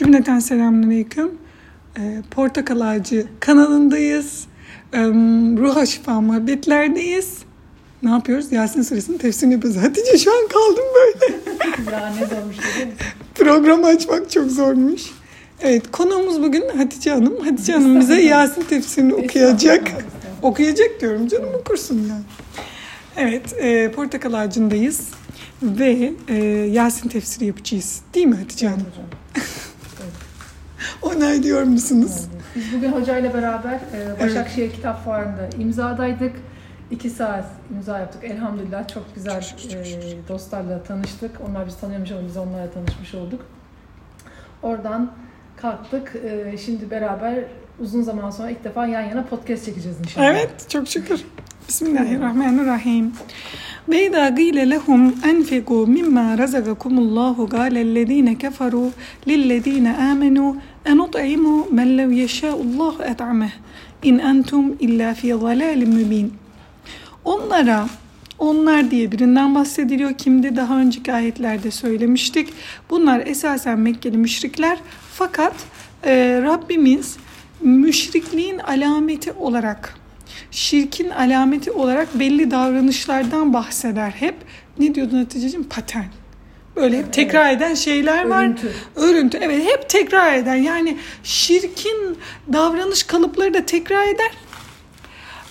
Cümleten selamünaleyküm. E, Portakal Ağacı kanalındayız. E, Ruha Şifa muhabbetlerdeyiz. Ne yapıyoruz? Yasin Suresinin tefsirini yapıyoruz. Hatice şu an kaldım böyle. ya ne zormuş değil mi? Programı açmak çok zormuş. Evet konuğumuz bugün Hatice Hanım. Hatice Hanım bize Yasin tefsirini okuyacak. Okuyacak diyorum canım okursun yani. Evet e, Portakal Ağacı'ndayız. Ve e, Yasin tefsiri yapacağız. Değil mi Hatice Hanım? Onay diyor musunuz? Biz bugün hocayla beraber e, Başakşehir evet. Kitap Fuarı'nda imzadaydık. İki saat imza yaptık. Elhamdülillah çok güzel e, dostlarla tanıştık. Onlar biz tanıyormuş ama biz onlarla tanışmış olduk. Oradan kalktık. E, şimdi beraber uzun zaman sonra ilk defa yan yana podcast çekeceğiz inşallah. Evet, çok şükür. Bismillahirrahmanirrahim. Ve izâ gîle lehum enfigû mimmâ razagakumullahu gâlellezîne keferû lillezîne âmenû enut'imû men lev yeşâullâhu et'ameh in entum illâ fî zalâlim mübîn. Onlara onlar diye birinden bahsediliyor. Kimdi daha önceki ayetlerde söylemiştik. Bunlar esasen Mekkeli müşrikler. Fakat e, Rabbimiz müşrikliğin alameti olarak şirkin alameti olarak belli davranışlardan bahseder hep. Ne diyordun Hatice'ciğim? Patern. Böyle hep tekrar eden şeyler var. Örüntü. Örüntü. Evet hep tekrar eden. Yani şirkin davranış kalıpları da tekrar eder.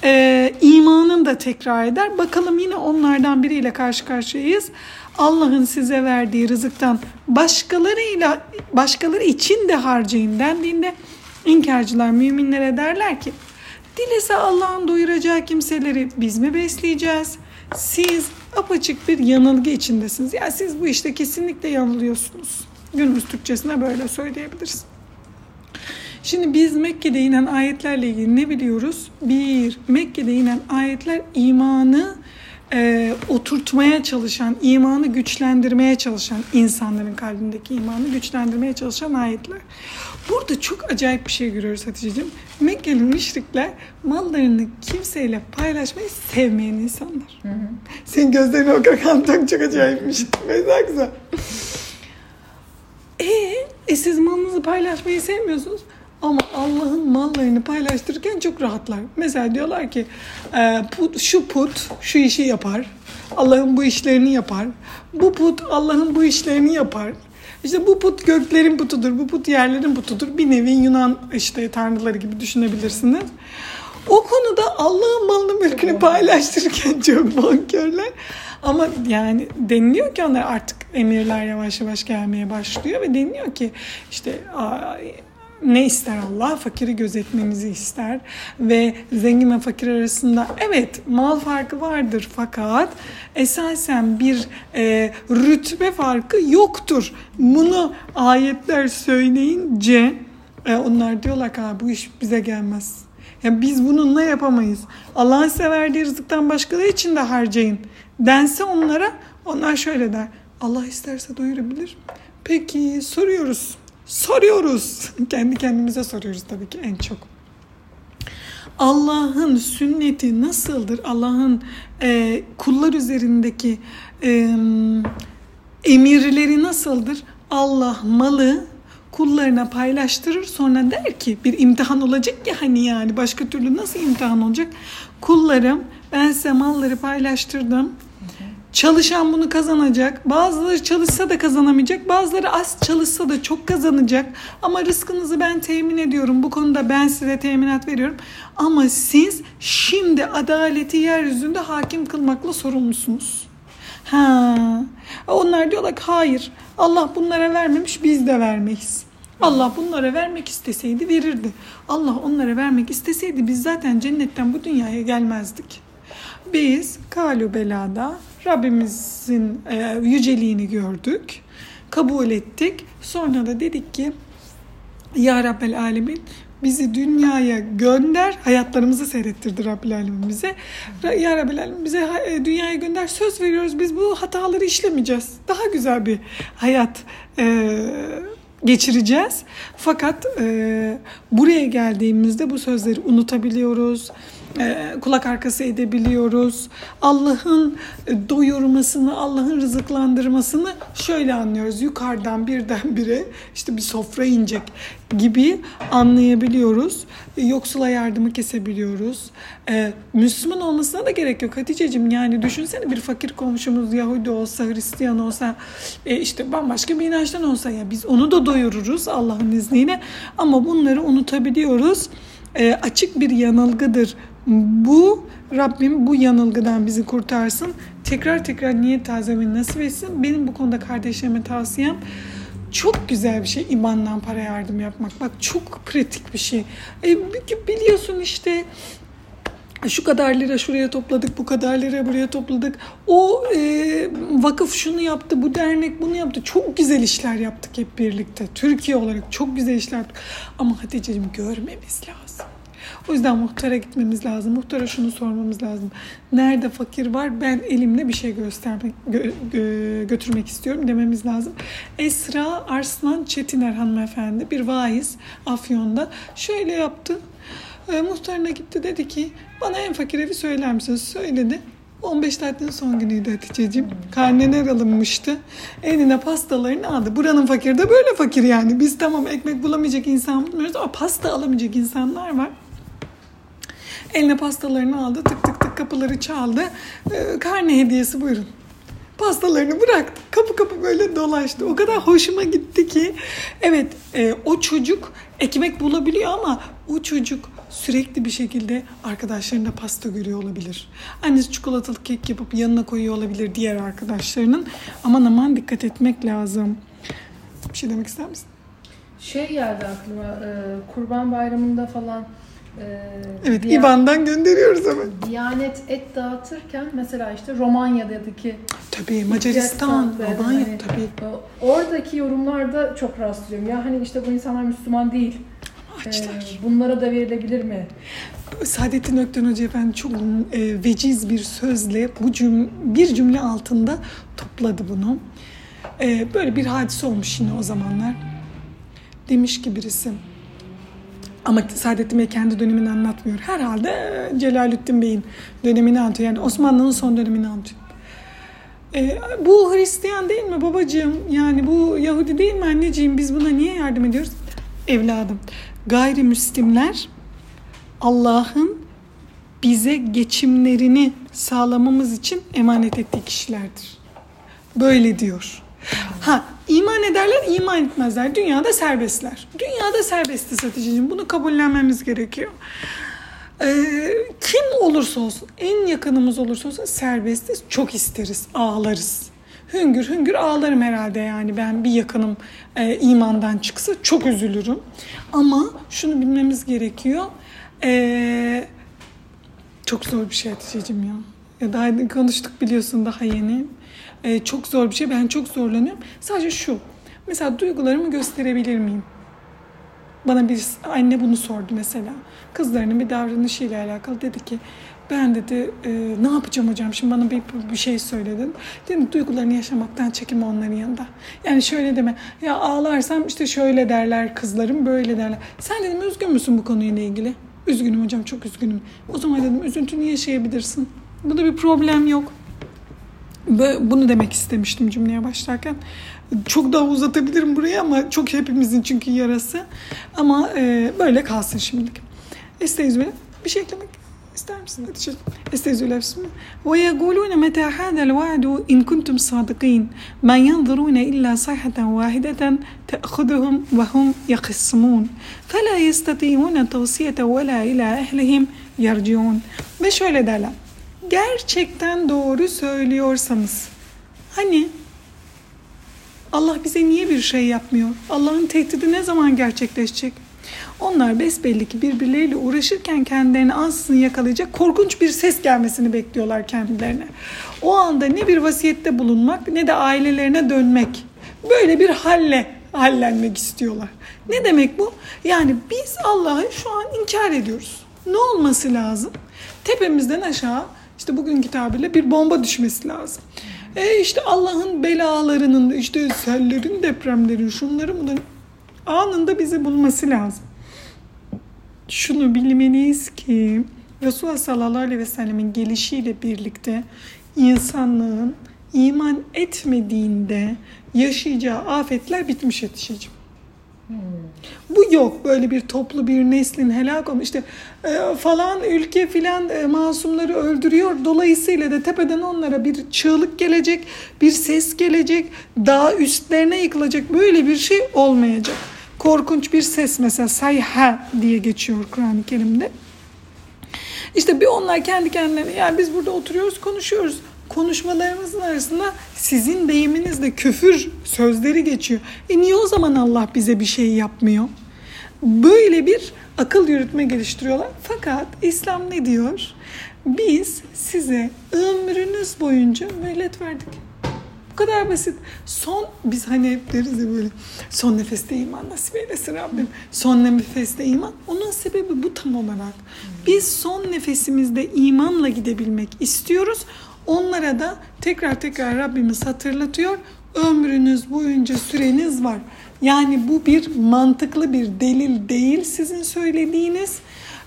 Ee, imanın da tekrar eder. Bakalım yine onlardan biriyle karşı karşıyayız. Allah'ın size verdiği rızıktan başkalarıyla başkaları için de harcayın dendiğinde inkarcılar müminlere derler ki Dilese Allah'ın doyuracağı kimseleri biz mi besleyeceğiz? Siz apaçık bir yanılgı içindesiniz. Yani siz bu işte kesinlikle yanılıyorsunuz. Günümüz Türkçesine böyle söyleyebiliriz. Şimdi biz Mekke'de inen ayetlerle ilgili ne biliyoruz? Bir, Mekke'de inen ayetler imanı e, oturtmaya çalışan, imanı güçlendirmeye çalışan, insanların kalbindeki imanı güçlendirmeye çalışan ayetler. Burada çok acayip bir şey görüyoruz Hatice'ciğim. Mekkeli müşrikler mallarını kimseyle paylaşmayı sevmeyen insanlar. Hı hı. Senin gözlerine bakarken çok çok acayipmiş. Mesela güzel. E, e siz malınızı paylaşmayı sevmiyorsunuz. Ama Allah'ın mallarını paylaştırırken çok rahatlar. Mesela diyorlar ki e, put, şu put şu işi yapar. Allah'ın bu işlerini yapar. Bu put Allah'ın bu işlerini yapar. İşte bu put göklerin putudur, bu put yerlerin putudur. Bir nevi Yunan işte tanrıları gibi düşünebilirsiniz. O konuda Allah'ın malını mülkünü paylaştırırken çok bonkörler. Ama yani deniliyor ki onlar artık emirler yavaş yavaş gelmeye başlıyor ve deniliyor ki işte ne ister Allah? Fakiri gözetmemizi ister ve zengin ve fakir arasında evet mal farkı vardır fakat esasen bir e, rütbe farkı yoktur. Bunu ayetler söyleyince e, onlar diyorlar ki bu iş bize gelmez. Yani biz bununla yapamayız. Allah'ın size verdiği rızıktan başkaları için de harcayın. Dense onlara onlar şöyle der. Allah isterse doyurabilir. Peki soruyoruz soruyoruz. Kendi kendimize soruyoruz tabii ki en çok. Allah'ın sünneti nasıldır? Allah'ın e, kullar üzerindeki e, emirleri nasıldır? Allah malı kullarına paylaştırır sonra der ki bir imtihan olacak ya hani yani başka türlü nasıl imtihan olacak? Kullarım ben size malları paylaştırdım Çalışan bunu kazanacak. Bazıları çalışsa da kazanamayacak. Bazıları az çalışsa da çok kazanacak. Ama rızkınızı ben temin ediyorum. Bu konuda ben size teminat veriyorum. Ama siz şimdi adaleti yeryüzünde hakim kılmakla sorumlusunuz. Ha. Onlar diyorlar ki hayır. Allah bunlara vermemiş biz de vermeyiz. Allah bunlara vermek isteseydi verirdi. Allah onlara vermek isteseydi biz zaten cennetten bu dünyaya gelmezdik. Biz kalu belada Rabbimizin e, yüceliğini gördük. Kabul ettik. Sonra da dedik ki Ya Rabbel Alemin bizi dünyaya gönder. Hayatlarımızı seyrettirdi Rabbel Alemin bize. Ya Rabbel Alemin bize e, dünyaya gönder. Söz veriyoruz biz bu hataları işlemeyeceğiz. Daha güzel bir hayat e, geçireceğiz. Fakat e, buraya geldiğimizde bu sözleri unutabiliyoruz kulak arkası edebiliyoruz. Allah'ın doyurmasını, Allah'ın rızıklandırmasını şöyle anlıyoruz. Yukarıdan birdenbire işte bir sofra inecek gibi anlayabiliyoruz. Yoksula yardımı kesebiliyoruz. E, Müslüman olmasına da gerek yok Hatice'cim. Yani düşünsene bir fakir komşumuz Yahudi olsa, Hristiyan olsa, e, işte bambaşka bir inançtan olsa ya biz onu da doyururuz Allah'ın izniyle. Ama bunları unutabiliyoruz. E, açık bir yanılgıdır bu Rabbim bu yanılgıdan bizi kurtarsın. Tekrar tekrar niyet tazemin nasip etsin. Benim bu konuda kardeşlerime tavsiyem çok güzel bir şey imandan para yardım yapmak. Bak çok pratik bir şey. E, biliyorsun işte şu kadar lira şuraya topladık, bu kadar lira buraya topladık. O e, vakıf şunu yaptı, bu dernek bunu yaptı. Çok güzel işler yaptık hep birlikte. Türkiye olarak çok güzel işler yaptık. Ama Hatice'cim görmemiz lazım. O yüzden muhtara gitmemiz lazım. Muhtara şunu sormamız lazım. Nerede fakir var ben elimle bir şey göstermek gö, gö, götürmek istiyorum dememiz lazım. Esra Arslan Çetiner hanımefendi bir vaiz Afyon'da şöyle yaptı. E, muhtarına gitti dedi ki bana en fakir evi söyler misiniz? Söyledi. 15 tatilin son günüydü Hatice'ciğim. Karneler alınmıştı. Eline pastalarını aldı. Buranın fakiri de böyle fakir yani. Biz tamam ekmek bulamayacak insan bulmuyoruz ama pasta alamayacak insanlar var. Eline pastalarını aldı. Tık tık tık kapıları çaldı. Ee, karne hediyesi buyurun. Pastalarını bıraktı. Kapı kapı böyle dolaştı. O kadar hoşuma gitti ki. Evet e, o çocuk ekmek bulabiliyor ama o çocuk sürekli bir şekilde arkadaşlarında pasta görüyor olabilir. Annesi çikolatalı kek yapıp yanına koyuyor olabilir diğer arkadaşlarının. Aman aman dikkat etmek lazım. Bir şey demek ister misin? Şey geldi aklıma, e, Kurban Bayramı'nda falan ee, evet Diyan- İBAN'dan gönderiyoruz ama. Diyanet et dağıtırken mesela işte Romanya'daki Tabii Macaristan, Romanya hani, tabii. Oradaki yorumlarda çok rastlıyorum. Ya hani işte bu insanlar Müslüman değil. Açlar. Ee, bunlara da verilebilir mi? Saadettin Ökten Hoca Efendi çok e, veciz bir sözle bu cümle, bir cümle altında topladı bunu. E, böyle bir hadise olmuş yine o zamanlar. Demiş ki birisi ama Saadettin Bey kendi dönemini anlatmıyor. Herhalde Celalüddin Bey'in dönemini anlatıyor. Yani Osmanlı'nın son dönemini anlatıyor. E, bu Hristiyan değil mi babacığım? Yani bu Yahudi değil mi anneciğim? Biz buna niye yardım ediyoruz? Evladım, gayrimüslimler Allah'ın bize geçimlerini sağlamamız için emanet ettiği kişilerdir. Böyle diyor. Ha iman ederler, iman etmezler. Dünyada serbestler. Dünyada serbestiz Hatice'ciğim. Bunu kabullenmemiz gerekiyor. Ee, kim olursa olsun, en yakınımız olursa olsun serbestiz. Çok isteriz, ağlarız. Hüngür hüngür ağlarım herhalde yani ben bir yakınım e, imandan çıksa çok üzülürüm. Ama şunu bilmemiz gerekiyor. E, çok zor bir şey Hatice'cim ya. Ya daha konuştuk biliyorsun daha yeni e, çok zor bir şey. Ben çok zorlanıyorum. Sadece şu. Mesela duygularımı gösterebilir miyim? Bana bir anne bunu sordu mesela. Kızlarının bir davranışıyla alakalı dedi ki ben dedi e, ne yapacağım hocam şimdi bana bir, bir şey söyledin. Dedim duygularını yaşamaktan çekinme onların yanında. Yani şöyle deme ya ağlarsam işte şöyle derler kızlarım böyle derler. Sen dedim üzgün müsün bu konuyla ilgili? Üzgünüm hocam çok üzgünüm. O zaman dedim üzüntünü yaşayabilirsin. Bunda bir problem yok. Bunu demek istemiştim cümleye başlarken. Çok daha uzatabilirim burayı ama çok hepimizin çünkü yarası. Ama e, böyle kalsın şimdilik. Este yüzüme bir şey eklemek ister misin Hatice? Estaizu lafzımı. Ve yegulûne metâ hâdel vâdu in kuntum sâdıkîn. Mâ yanzurûne illâ sayhaten vâhideten te'khuduhum ve hum yakıssımûn. Fela yestatīhûne tavsiyete ve lâ ilâ ehlihim yerciûn. Ve şöyle derler gerçekten doğru söylüyorsanız hani Allah bize niye bir şey yapmıyor? Allah'ın tehdidi ne zaman gerçekleşecek? Onlar besbelli ki birbirleriyle uğraşırken kendilerini ansızın yakalayacak korkunç bir ses gelmesini bekliyorlar kendilerine. O anda ne bir vasiyette bulunmak ne de ailelerine dönmek. Böyle bir halle hallenmek istiyorlar. Ne demek bu? Yani biz Allah'ı şu an inkar ediyoruz. Ne olması lazım? Tepemizden aşağı işte bugünkü tabirle bir bomba düşmesi lazım. E işte Allah'ın belalarının, işte sellerin, depremlerin, şunların bunların anında bizi bulması lazım. Şunu bilmeliyiz ki Resulullah sallallahu aleyhi ve sellemin gelişiyle birlikte insanlığın iman etmediğinde yaşayacağı afetler bitmiş yetişeceğim. Bu yok böyle bir toplu bir neslin helak olmuş işte e, falan ülke filan e, masumları öldürüyor. Dolayısıyla da tepeden onlara bir çığlık gelecek bir ses gelecek daha üstlerine yıkılacak böyle bir şey olmayacak. Korkunç bir ses mesela sayha diye geçiyor Kur'an-ı Kerim'de. İşte bir onlar kendi kendilerine yani biz burada oturuyoruz konuşuyoruz konuşmalarımızın arasında sizin deyiminizle küfür sözleri geçiyor. E niye o zaman Allah bize bir şey yapmıyor? Böyle bir akıl yürütme geliştiriyorlar. Fakat İslam ne diyor? Biz size ömrünüz boyunca mühlet verdik. Bu kadar basit. Son biz hani hep deriz ya böyle son nefeste iman nasip eylesin Rabbim. Son nefeste iman. Onun sebebi bu tam olarak. Biz son nefesimizde imanla gidebilmek istiyoruz. Onlara da tekrar tekrar Rabbimiz hatırlatıyor. Ömrünüz boyunca süreniz var. Yani bu bir mantıklı bir delil değil sizin söylediğiniz.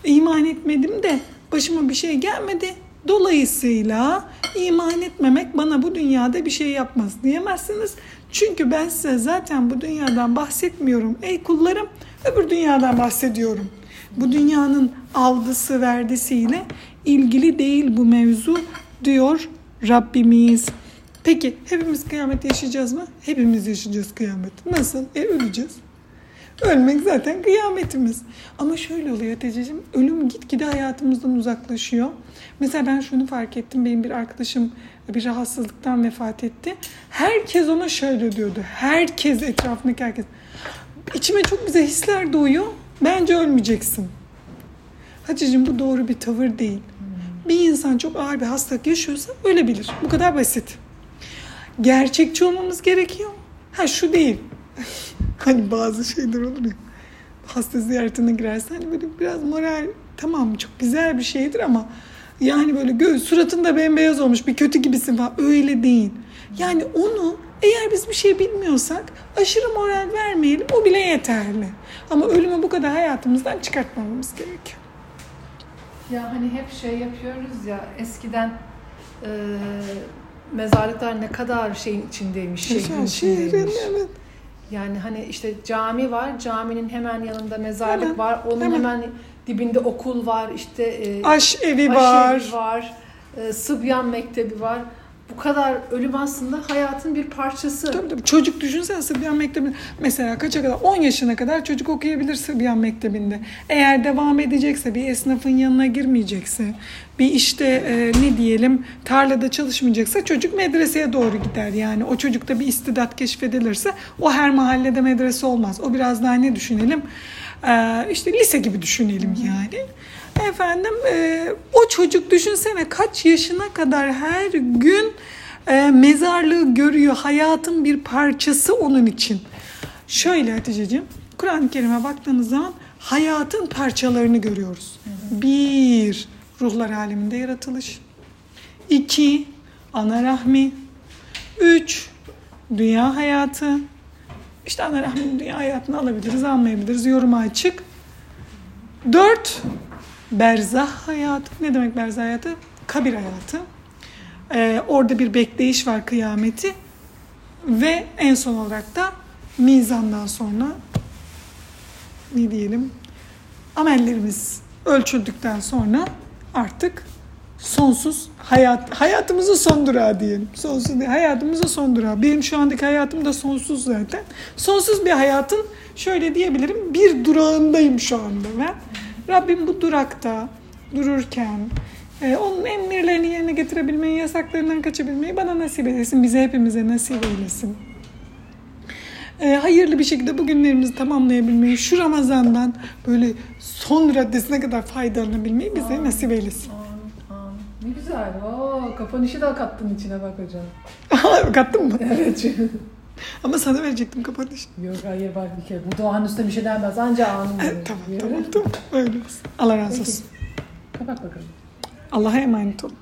İman etmedim de başıma bir şey gelmedi. Dolayısıyla iman etmemek bana bu dünyada bir şey yapmaz diyemezsiniz. Çünkü ben size zaten bu dünyadan bahsetmiyorum ey kullarım. Öbür dünyadan bahsediyorum. Bu dünyanın aldısı verdisiyle ilgili değil bu mevzu diyor Rabbimiz. Peki hepimiz kıyamet yaşayacağız mı? Hepimiz yaşayacağız kıyamet. Nasıl? E öleceğiz. Ölmek zaten kıyametimiz. Ama şöyle oluyor Tececiğim. Ölüm gitgide hayatımızdan uzaklaşıyor. Mesela ben şunu fark ettim. Benim bir arkadaşım bir rahatsızlıktan vefat etti. Herkes ona şöyle diyordu. Herkes etrafındaki herkes. İçime çok güzel hisler doğuyor. Bence ölmeyeceksin. Hatice'cim bu doğru bir tavır değil. Bir insan çok ağır bir hastalık yaşıyorsa ölebilir. Bu kadar basit. Gerçekçi olmamız gerekiyor. Ha şu değil. hani bazı şeyler olur ya. Hasta ziyaretine girersen hani böyle biraz moral tamam çok güzel bir şeydir ama yani böyle göz suratında bembeyaz olmuş bir kötü gibisin falan öyle değil. Yani onu eğer biz bir şey bilmiyorsak aşırı moral vermeyelim o bile yeterli. Ama ölümü bu kadar hayatımızdan çıkartmamamız gerekiyor. Ya hani hep şey yapıyoruz ya eskiden e, mezarlıklar ne kadar şeyin içindeymiş, şehrin içindeymiş. evet. Yani hani işte cami var, caminin hemen yanında mezarlık Hemen, var, onun hemen. hemen, dibinde okul var, işte e, Aş evi var. evi var, e, Sıbyan mektebi var. Bu kadar ölüm aslında hayatın bir parçası. Tabii tabii. Çocuk düşünsene Sıbyan Mektebi'nde. Mesela kaça kadar? 10 yaşına kadar çocuk okuyabilir Sıbyan Mektebi'nde. Eğer devam edecekse, bir esnafın yanına girmeyecekse, bir işte e, ne diyelim tarlada çalışmayacaksa çocuk medreseye doğru gider. Yani o çocukta bir istidat keşfedilirse o her mahallede medrese olmaz. O biraz daha ne düşünelim? E, işte lise gibi düşünelim yani. Efendim e, o çocuk düşünsene kaç yaşına kadar her gün e, mezarlığı görüyor. Hayatın bir parçası onun için. Şöyle Hatice'ciğim Kur'an-ı Kerim'e baktığınız zaman hayatın parçalarını görüyoruz. Bir, ruhlar aleminde yaratılış. İki, ana rahmi. Üç, dünya hayatı. İşte ana rahminin dünya hayatını alabiliriz, almayabiliriz. Yoruma açık. Dört, berzah hayatı. Ne demek berzah hayatı? Kabir hayatı. Ee, orada bir bekleyiş var kıyameti. Ve en son olarak da mizandan sonra ne diyelim amellerimiz ölçüldükten sonra artık sonsuz hayat hayatımızın son durağı diyelim. Sonsuz değil, hayatımızın son durağı. Benim şu andaki hayatım da sonsuz zaten. Sonsuz bir hayatın şöyle diyebilirim bir durağındayım şu anda ben. Rabbim bu durakta dururken e, onun emirlerini yerine getirebilmeyi, yasaklarından kaçabilmeyi bana nasip eylesin. Bize hepimize nasip eylesin. E, hayırlı bir şekilde bu günlerimizi tamamlayabilmeyi, şu Ramazan'dan böyle son raddesine kadar faydalanabilmeyi bize Amin. nasip eylesin. Ne güzel. Oo, kapanışı da kattın içine bak hocam. Kattın mı? Evet. Ama sana verecektim kapanış. Yok hayır bak bir kere. Bu doğanın üstüne bir şey denmez. Anca anın Evet, tamam Verir. tamam tamam. Öyle olsun. Allah razı olsun. Kapat bakalım. Allah'a emanet olun.